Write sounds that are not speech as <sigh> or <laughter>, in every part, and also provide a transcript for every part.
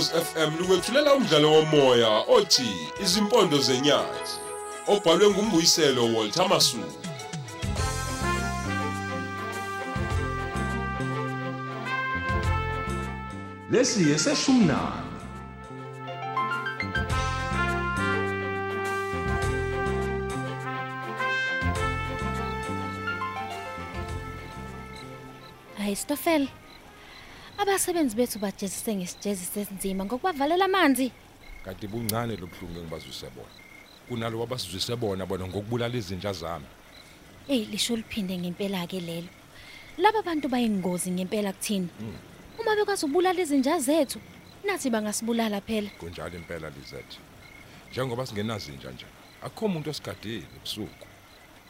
Ukhozi FM lukwethulela umdlalo womoya othi Izimpondo zenyathi obhalwe ngumbuyiselo Walter Masuku. Lesi eseshumnani. Hayi Stofel. Abasebenzi bethu bajezise ngesijezi sesinzima ngokubavalela amanzi. kanti buncane lobuhlungu engibazwise bona kunalo wabasizwise bona bona ngokubulala izinja zami Ey lisho liphinde ngempela ke lelo. Laba bantu bayingozi ngempela kuthina. Uma bekwazi ukubulala izinja zethu, nathi bangasibulala phela. kunjalo impela Lizette njengoba singenazinja nje akukho umuntu osigadile ebusuku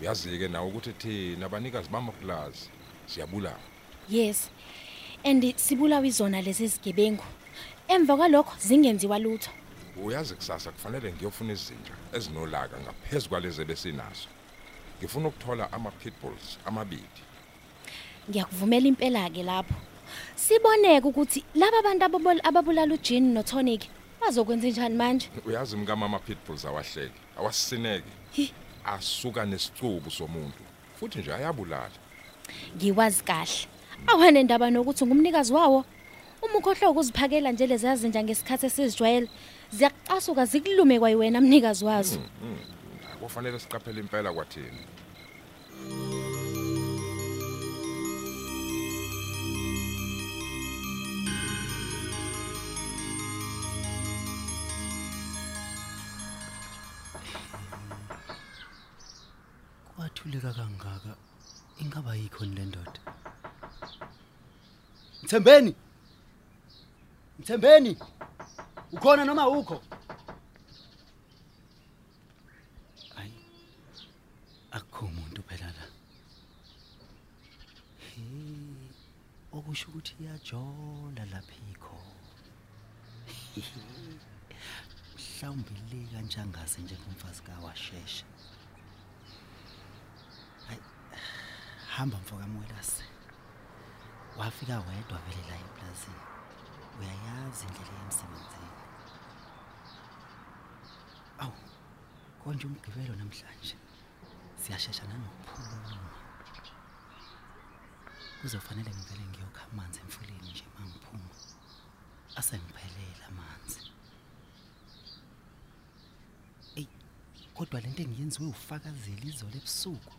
uyazi ke nawe ukuthi thina abanikazi bamaplazi siyabulala Yes. And sibulawa izona lezi zigebengu. Emva kwalokho zingenziwa lutho. uyazi kusasa kufanele ngiyofuna izinja ezinolaka ngaphezulu kwalezi besinazo ngifuna ukuthola ama pitbulls amabili Ngiyakuvumela impela ke lapho. Siboneke ukuthi laba bantu ababul- ababulala uJean noTonic bazokwenza njani manje? uyazi mkama ama pitbulls awahleki awasisineki Hi. asuka nesicubu somuntu futhi nje ayabulala Ngiwazi kahle. Awane ndaba nokuthi ngumnikazi wawo. Uma ukhohlwa ukuziphakela nje lezi yazinja ngesikhathi esizijwayele, ziyaqasuka zikulume kwayiwena mnikazi wazo. kufanele siqaphele impela kwathina kwathuleka kangaka ingaba yikho le ndoda Mthembeni. Mthembeni. Ukhona noma ukho Ayi akukho umuntu phela la. Okusho ukuthi iyajola lapha ikho. Mhlawumbe le kanjangase njengomfazi kawashesha hamba mfoka mwelase wafika wedwa vele la eplazini uyayazi indlela yemsebenzini awu konje umgibelo namhlanje. Siyashesha nanokuphuma kuzofanele ngivele ngiyokha amanzi emfuleni nje mangiphuma asengiphelela amanzi. Ey kodwa lento engiyenziwe ufakazela izolo ebusuku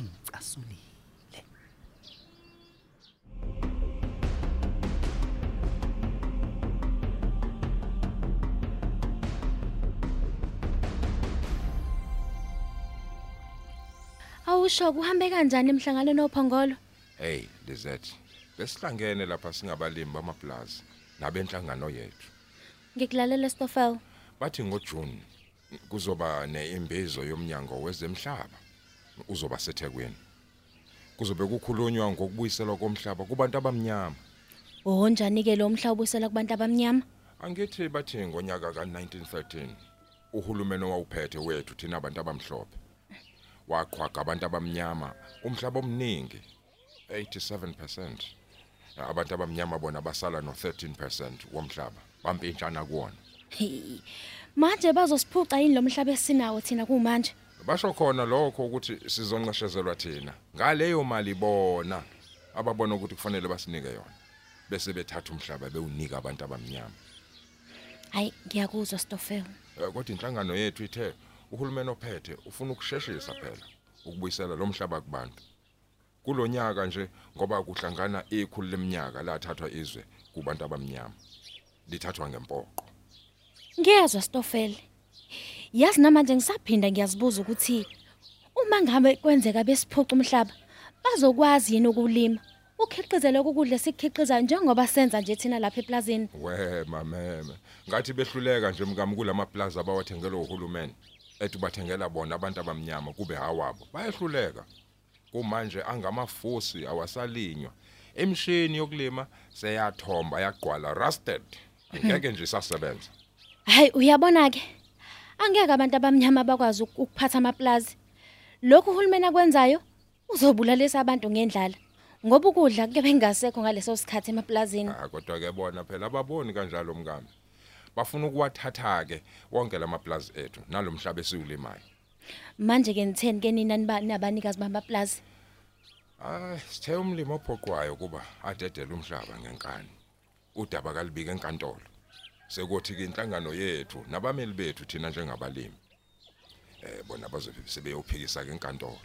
ingicasulile Awusho kuhambe kanjani emhlanganweni ophongolo? hey Lizette besihlangene lapha singabalimi bamaplazi nabenhlangano yethu Ngikulalela Stofel. bathi ngoJune kuzoba neimbizo yomnyango wezemhlaba uzoba seThekwini kuzobe kukhulunywa ngokubuyiselwa komhlaba kubantu abamnyama Oh njani ke lo mhla ubusela kubantu abamnyama? angithi bathi ngonyaka ka1913 uhulumeni owawuphethe wethu thina abantu abamhlophe waqhwaga abantu abamnyama umhlaba omningi 87% abantu abamnyama bona basala no13% womhlaba bampintshana kuwona Hi. Manje bazosiphuca yini lo mhlaba esinawo thina kumanje? basho khona lokho ukuthi sizonqeshezelwa thina ngaleyo mali bona ababona ukuthi kufanele basinike yona bese bethatha umhlaba bewunika abantu abamnyama Hayi ngiyakuzwa Stofel. Eh, kodwa inhlangano yethu ithe uhulumeni ophethe ufuna ukusheshisa phela ukubuyisela lo mhlaba kubantu kulonyaka nje ngoba kuhlangana ikhulu leminyaka lathathwa izwe kubantu abamnyama lithathwa ngempoqo Ngiyezwa Stofel. Yazi namanje ngisaphinda ngiyazibuza ukuthi uma ngabe kwenzeka besiphuca umhlaba bazokwazi yini ukulima? Ukhiqizele ukudla sikhiqiza njengoba senza nje thina lapha eplazini. we mameme ngathi behluleka nje mkami kulamaplaza abawathengela uhulumeni ethi bathengela bona abantu abamnyama kube hawabo bayehluleka kumanje angamafusi awasalinywa emshini yokulima seyathomba yagqwala rusted angeke nje sasebenza Hayi uyabona ke? Angeke abantu abamnyama bakwazi uk- ukuphatha amaplazi. Lokhu uhulumeni akwenzayo uzobulalisa abantu ngendlala. ngoba ukudla kuke bengasekho ngaleso sikhathi emaplazini Ah kodwa ke bona phela ababoni kanjalo mngami. Bafuna ukuwathatha ke wonke lamaplazi ethu nalomhlaba esiwulimayo. manje ke nitheni ke nina nibani abanikazi bamaplazi Ah sithe umlimo ophoqwayo kuba adedela umhlaba ngenkani. Udaba kalibika enkantolo. Sekuthi ke inhlangano yethu nabameli bethu thina njengabalimi. Eh bona bazobe sebeyophikisa ke enkantolo.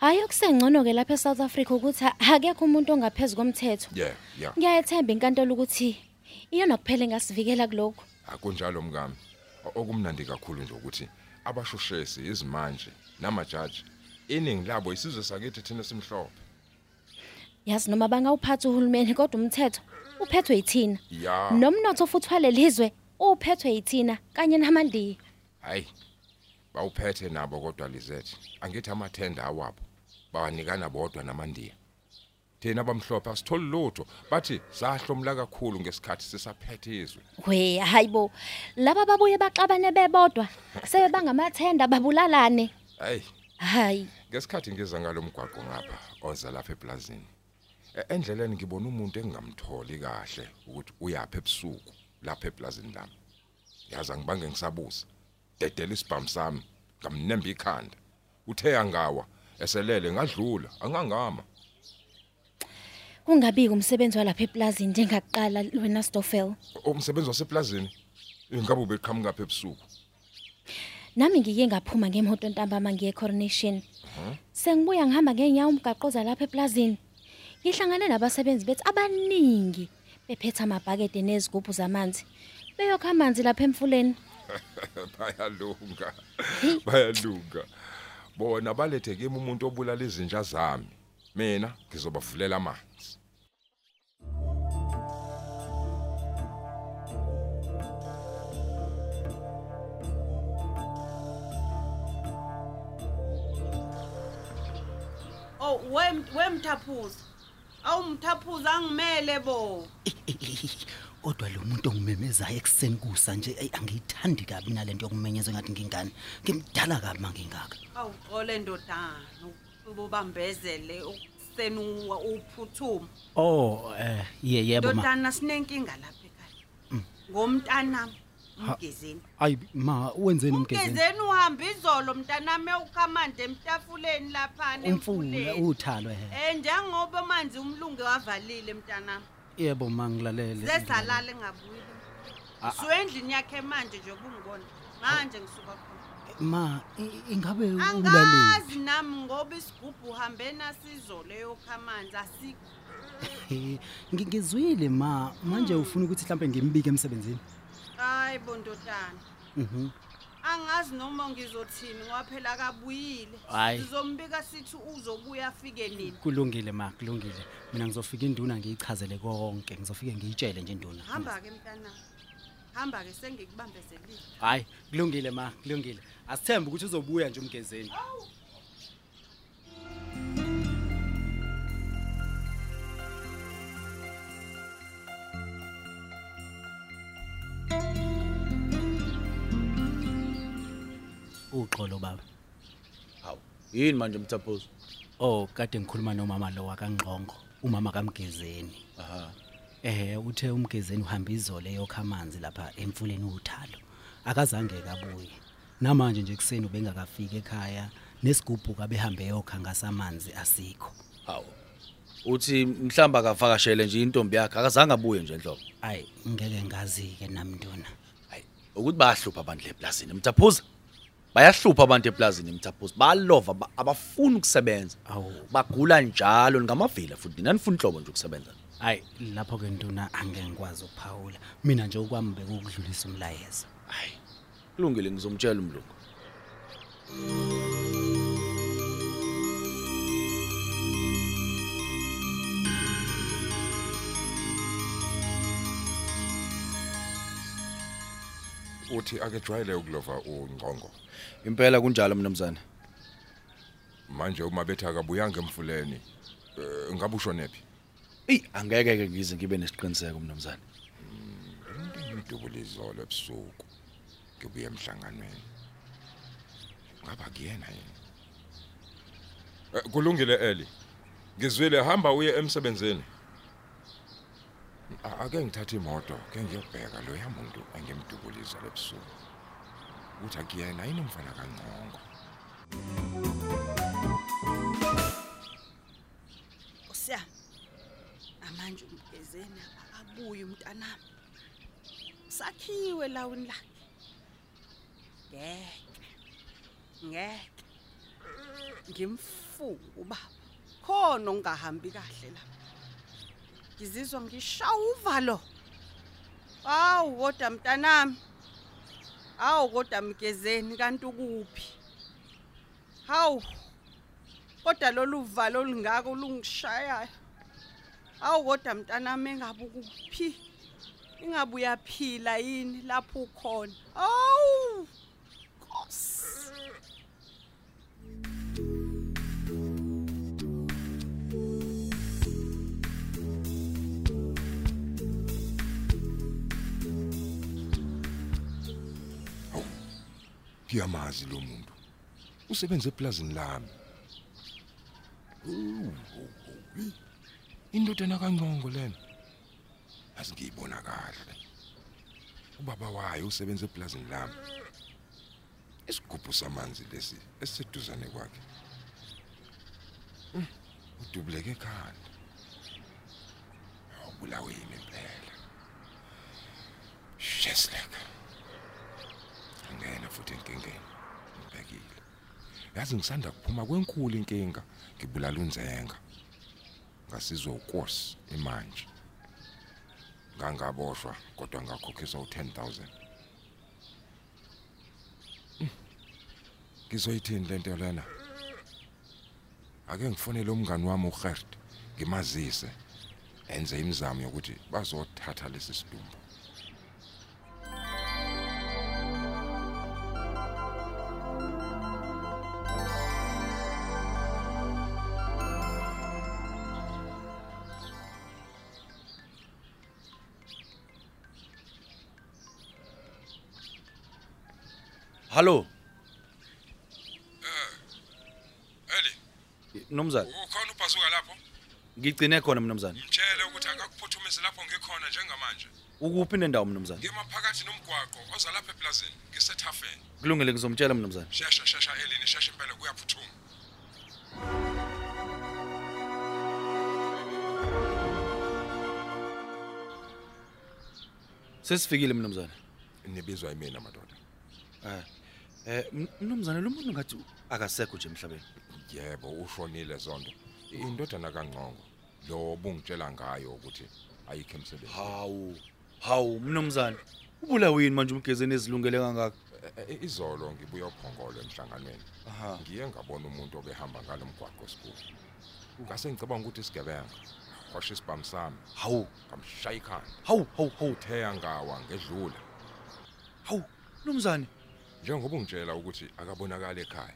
hayi okusengcono ke lapha eSouth Africa ukuthi akekho umuntu ongaphezulu komthetho Yeah, yeah. ngiyayethemba inkantolo ukuthi iyona kuphela engasivikela kuloko akunjalo mngami. O- okumnandi kakhulu nje ukuthi abashushesi izimanje namajaji iningi labo isizwe sakithi thina simhlophe yazi noma bangawuphatha uhulumeni kodwa umthetho uphethwe yithina. Ya. Nomnotho futhi walelizwe uphethwe yithina kanye namandiya. Hayi bawuphethe nabo kodwa lizethi angithi amathenda awabo bawanikana bodwa namandiya. Thina abamhlophe asitholi lutho. Bathi sahlomla kakhulu ngesikhathi sisaphethe izwe we hayibo laba babuye baxabane bebodwa sebe bangamathenda babulalane. Hayi. Hayi. Ngesikhathi ngiza ngalomgwaqo ngapha oza lapha eplazini e- endleleni ngibona umuntu engingamtholi kahle ukuthi uyapha ebusuku lapha eplazini lami. Yaza ngibange ngisabuza. Dedela isibhamu sami ngamnemba ikhanda. Uthe angawa eselele ngadlula angangama. Kungabi umsebenzi walapha eplazini njengakuqala wena Stoffel? Umsebenzi waseplazini? Ingabe ubeqhamuka lapha ebusuku? Nami ngike ngaphuma ngemoto ntambama ngiye coronation sengibuya ngihamba ngeenyawo umgaqoza lapha eplazini. Ngihlangane nabasebenzi bethi abaningi bephethe amabhakede nezigubhu zamanzi beyokha amanzi lapha emfuleni. <laughs> Bayalunga bayalunga. Bona balethe kimi umuntu obulala izinja zami. Mina ngizobavulela amanzi Oh wem wemthaphuza. Awumthaphuza angimele bo. <laughs> kodwa lo muntu ongimemezayo ekseni kusa nje angiyithandi kabi nalento yokumenyezwa ngathi ngingane ngimdala kabi mangingaka Awuxole ndodana. Ubambezele ukuseni uphuthuma. oh eh ye yebo ma Ndodana sinenkinga lapha ekhaya. Ngomntana umgezeni. ayi ma wenzeni umgezeni Umgezeni uhamba izolo mntanami ukhamande emtafuleni lapha umfula uthalo he Eh njengoba manje umlungu wavalile mntanami. yebo ma ngilalele Sesalala engabuyi. Ah, ah. Suendlini yakhe manje nje ubungibona. Manje ngisuka khona. Ma i- ingabe ulalele Angazi nami ngoba isigubhu uhambe nasizo leyo khamanzi asikho. Eh, ngi- ngizwile ma manje ufuna ukuthi mhlambe ngimbike emsebenzini Hayi bondodana. mhm Angazi noma ngizothini ngoba phela akabuyile. Hhayi. Sizombika sithi uzobuya afike nini. kulungile ma kulungile mina ngizofika induna ngiyichazele konke ngizofike ngiyitshele nje induna Hamba ke mntana. Hamba ke sengikubambezelile. hayi kulungile ma kulungile asithembe ukuthi uzobuya nje umgezeni uxolo baba Hawu, yini manje mthaphuzo? oh kade ngikhuluma nomama lo wakangqongo umama kamgezeni Aha. Eh uthe umgezeni uhamba izolo eyokha amanzi lapha emfuleni uthalo akazange kabuye namanje nje kuseni ubengakafika ekhaya nesigubhu kabehambe yokha ngasamanzi asikho Hawu. Uthi mhlamba akavakashele nje intombi yakhe akazange abuye nje enhloko. ayi ngeke ngazi ke namntuna Hayi, ukuthi bayahlupha abantu leplazini mthaphuza. Bayahlupha abantu eplazini mthaphuza. Balova ba- abafuni ukusebenza. awu Bagula njalo ngamavila futhi nanifuna inhlobo nje ukusebenza. Ayi lapho ke ntuna angeke ngikwazi ukuphawula mina nje okwami bekukudlulisa umlayezo Hayi. Kulungile ngizomtshela umlungu. uthi ake jwayele ukulova ungqongo Impela kunjalo mnumzane. manje uma bethi akabuyanga emfuleni eh, ngabe usho nephi Ey, angeke ke ngize ngibe nesiqiniseko mnumzane. ngidubula izolo ebusuku ngibuye emhlanganweni ngaba kuyena yini Eh, kulungile eli Ngizwile hamba uye emsebenzini. A- Ake ngithathe imoto, ke ngiyobheka lo yamuntu engimdubuliza lebusuku. Uthi akuyena yini umfana kaNgqongo. Osiyami. Umgezeni akabuyi umntanami. Sakhiwe lawini lakhe. Ngeke. Ngeke. Ngimfunga ubaba. Khona ungahambi kahle la. Ngizizwa ngishawa uvalo. Awu kodwa mntanami. Awu kodwa mgezeni kanti ukuphi? Hawu. Kodwa lolu valo olungako lungishayayo. Awu kodwa mntanami engabe ukuphi? Ingabe uyaphila yini lapho ukhona? Awu! Nkosi. Ngiyamazi lo muntu. Usebenza eplazini lami. Uh, Indodana kaNgqongo lena. Asingiyibona kahle. Ubaba wayo usebenza eplazini lami. Isigubhu samanzi lesi esiseduzane kwakhe. Mm, Udubuleke ekhanda. Awubulawe yini impela. Sheslek. Angena futhi enkingeni. Ngibhekile. Yazi ngisanda kuphuma kwenkulu inkinga, ngibulala unzenga. Ngasizwe ukosi imanje. Ngangaboshwa kodwa ngakhokhiswa u10000. Mm. Ngizoyithini lento lena? Ake ngifonele umngani wami uGert ngimazise enze imizamo yokuthi bazothatha lesi sidumbu. Hallo, Eli, mnumzane. ukhona ubhazuka lapho? Ngigcine khona mnumzane. Mtshele ukuthi akakuphuthumise lapho ngikhona njengamanje. Ukuphi nendawo mnumzane? Ngemaphakathi nomgwaqo oza lapha eplazini, ngisethafeni. Kulungile ngizomtshela mnumzane. Shesha shesha Elini, shesha impela kuyaphuthuma. Sesifikile mnumzane. Nibizwa yimina madoda. Eh. Eh mnumzane lo muntu ngathi akasekho nje emhlabeni. Yebo, ushonile zonto. Indodana kaNgqongo lo bungitshela ngayo ukuthi ayikho emsebenzini. Hawu. Hawu mnumzane. Ubulawa yini manje umgezeni ezilungele kangaka? E- e- Izolo ngibuya uphongolo emhlanganweni. Ngiye ngabona umuntu obehamba ngalomgwaqo sikhulu. Ngase ngicabanga ukuthi isigebenga. Washo isibhamu sami, Hawu. ngamshaya ikhanda. Hawu, hawu, hawu. Utheya ngawa ngedlula. Hawu. Mnumzane. Njengoba ungitshela ukuthi akabonakala ekhaya.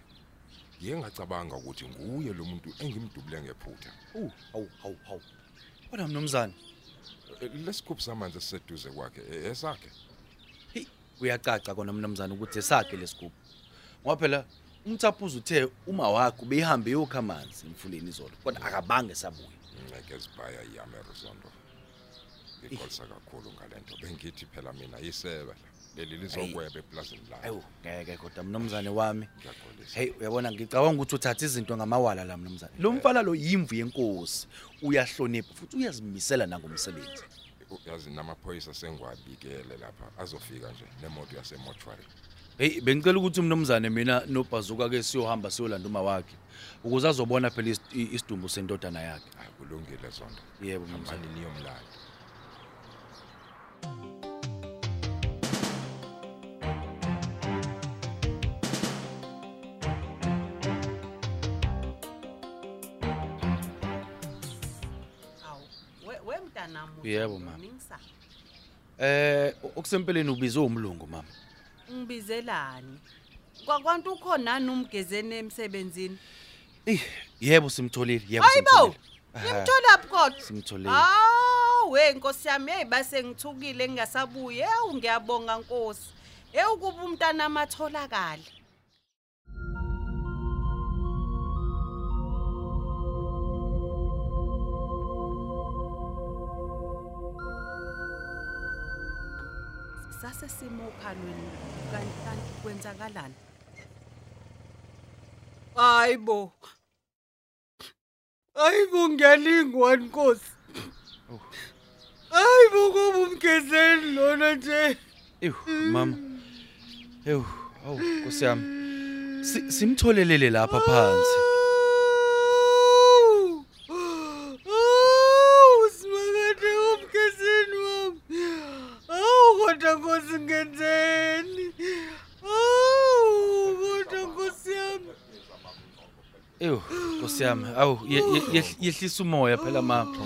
Ngiye ngacabanga ukuthi nguye lo muntu engimdubule ngephutha. Hawu, hawu, hawu, hawu. Kodwa mnumzane, E, Lesikhubu samanzi esiseduze kwakhe e- esakhe. hey, uyacaca kona mnumzane ukuthi esakhe lesigubhu. Ngoba phela umthaphuzo uthe uma wakho beyihambe yokha amanzi emfuleni izolo kodwa akabange sabuya. ngeke zibhaya iyame erozondo ngixolisa kakhulu ngalento bengithi phela mina yisebe leli lizokweba eplazini layo Ayiwo, ngeke kodwa mnumzane wami. ngiyaxolisa Hey uyabona ngicabanga ukuthi uthatha izinto ngamawala la mnumzane. Lo mfana lo yimvu yenkosi. Uyahlonipha futhi uyazimisela nangomsebenzi. yazi namaphoyisa sengwabikele lapha azofika nje nemoto yasemotuary Hey bengicela ukuthi mnumzane mina nobhazuka ke siyohamba siyolanda uma wakhe ukuze azobona phela is- i- isidumbu sendodana yakhe. hayi kulungile zonto Yebo mnumzane. hambani niyomlanda Yebo, mama. Eh okusempeleni ubizwe umlungu mama. Ngibizelani? Kwakwantu ukhona nani umgezeni emsebenzini? Eh yebo simtholile yebo simtholile. Aha, Ngimthola kodwa. Simtholile. Awu, we Nkosi yami, hey base ngithukile ngingasabuye. Ewu ngiyabonga Nkosi. Ewu kuba umntana amatholakala. Sasesimo ophalweni kanti kanti kwenzakalani hayibo hayibo ngiyalingwa nkosi hayibo kuba umgezeni lona nje Ew mama. Ew, awu Nkosi yami. Si- Simtholelele lapha phansi. Awu simakade umgezeni wami. Awu kodwa Nkosi ngenzeni. Awu kodwa Nkosi yami. Ew, Nkosi yami. Awu ye- ye- yehl- yehlisa umoya phela mama.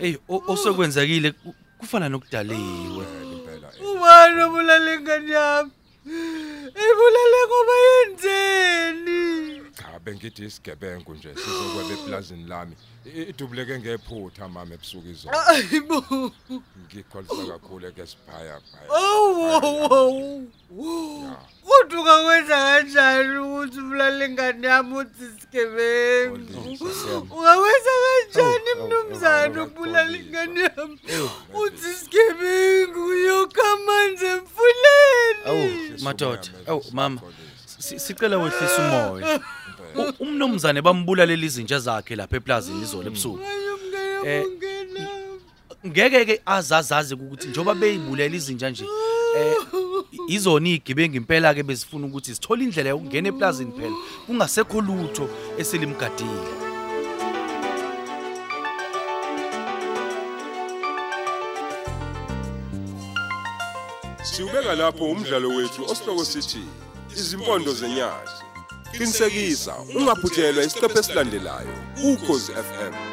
Ey, o- osokwenzakile ku- kufana nokudaliwe. impela eh. Ubani obulala ingane yami? Ibulale ngoba yenzeni? cha bengithi isigebengu nje sizokwebe eplazini lami I- idubuleke ngephutha mama ebusuku izolo Ayibo. ngikholisa kakhulu ke siphaya phaya Awu. Kodwa ungakwenza kanjani ukuthi ubulale ingane yami uthi isigebengu? Ungakwenza kanjani Awu, awu, mnumzane awu, ukubulala Xolisa. ingane yami? Uthi isigebengu yokha amanzi emfuleni. Awu madoda. Awu mama. Si- Sicela wehlisa umoya. U- Umnomzane bambulalela izinja zakhe lapha eplazini izolo ebusuku. Hayi umngane Eh, ungena. ngeke ke azazazi ukuthi njoba beyibulela izinja nje eh izona igibenga impela ke bezifuna ukuthi sithole indlela yokungena eplazini phela kungasekho lutho eselimgadile Siubeka lapho umdlalo wethu osihloko sithi izimpondo zenyathi. Qinisekisa ungaphuthelwa isiqephu esilandelayo ukhozi FM.